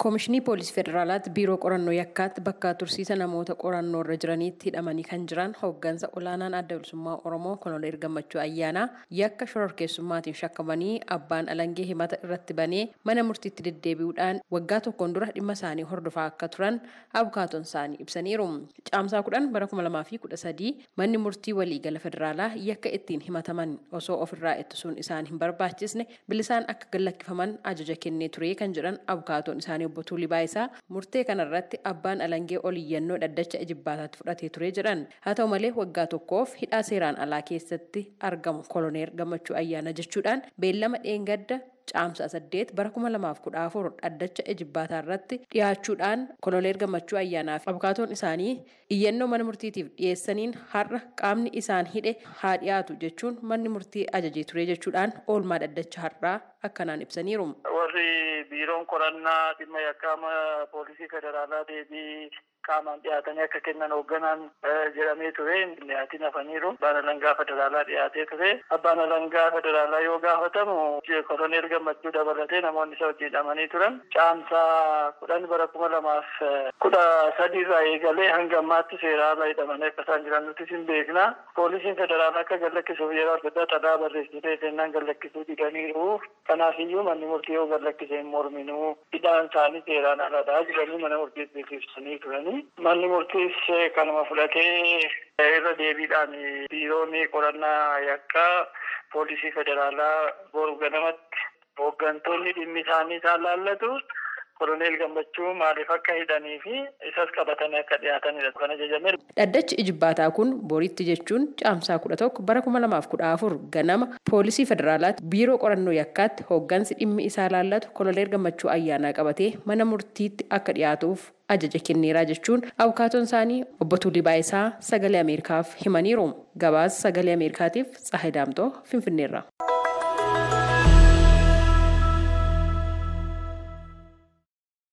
Koomishinii Poolisii Federaalaatti Biiroo Qorannoo Yakkaatti bakka tursiisa namoota qorannoo irra jiraniitti hidhamanii kan jiran hooggansa olaanaan adda bilisummaa Oromoo Koloneel Gammachuu Ayyaanaa yakka shororkeessummaatiin shakkamanii abbaan alangee himata irratti banee mana murtiitti deddeebi'uudhaan waggaa tokkoon dura dhimma isaanii hordofaa akka turan abukaatoon isaanii ibsaniiru. Caamsaa kudhan bara kuma lamaa fi kudha sadii manni murtii waliigala federaalaa yakka ittiin himataman osoo ofirraa ittisuun isaan hin barbaachisne bilisaan akka gallakkifaman ajaja kennee ture kan jedhan abukaatoon isaanii obbo Tuulii Baayisaa murtee kanarratti abbaan alangee oliyyannoo dhaddacha ijibbaataatti fudhatee ture jedhan haa ta'u malee waggaa tokkoof hidhaa seeraan alaa keessatti argamu koloneer gammachuu ayyaana jechuudhaan beellama dheengadda caamsaa saddeet bara kuma lamaaf kudha afur dhaddacha ijibbaataa irratti dhiyaachuudhaan koloneer gammachuu ayyaanaaf abukaatoon isaanii iyyannoo mana murtiitiif dhiyeessaniin har'a qaamni isaan hidhe haa dhiyaatu jechuun manni murtii ajajee ture jechuudhaan oolmaa dhaddacha har'aa akkanaan ibsaniiru. warri biiroon qorannaa dhimma yakkaama poolisii federaalaa deebii qaamaan dhiyaatanii akka kennan hoogganaan jedhamee ture dhiyaatiin hafaniiru abbaan alangaa federaalaa dhiyaatee ture abbaan alangaa federaalaa yoo gaafatamu koloneel gammachuu dabalatee namoonni isa wajjin hidhamanii turan caamsaa kudhan bara kuma lamaaf kudha sadiirraa eegalee hanga ammaatti seera ala hidhamanii akka isaan jiran nuti hin beekna poolisiin federaalaa akka gallakkisuuf yeroo adda xalaa barreessitee seenaan gallakkisuu didaniiru kanaafiyyuu manni murtii yoo gallakkise hin morminuu hidhaan isaanii seeraan aladhaa jedhanii mana murtiitti beeksisanii turanii manni murtiis kanuma fudhatee irra deebiidhaan biiroon qorannaa yakkaa poolisii federaalaa boru ganamatti hooggantoonni dhimmi isaanii isaan laallatu koloneel gammachuu maaliif akka hidhanii fi isas qabatanii akka dhiyaatanidha kan ajajame. Dhaddachi ijibbaataa kun boriitti jechuun caamsaa kudha tokko bara kuma lamaaf kudha afur ganama poolisii federaalaatti biiroo qorannoo yakkaatti hooggansi dhimmi isaa laallatu koloneel gammachuu ayyaanaa qabatee mana murtiitti akka dhiyaatuuf ajaja kenneeraa jechuun abukaatoon isaanii obbo Tuulii Baayisaa sagalee Ameerikaaf himaniiru. Gabaasa sagalee Ameerikaatiif Tsahayi Daamtoo Finfinneerra.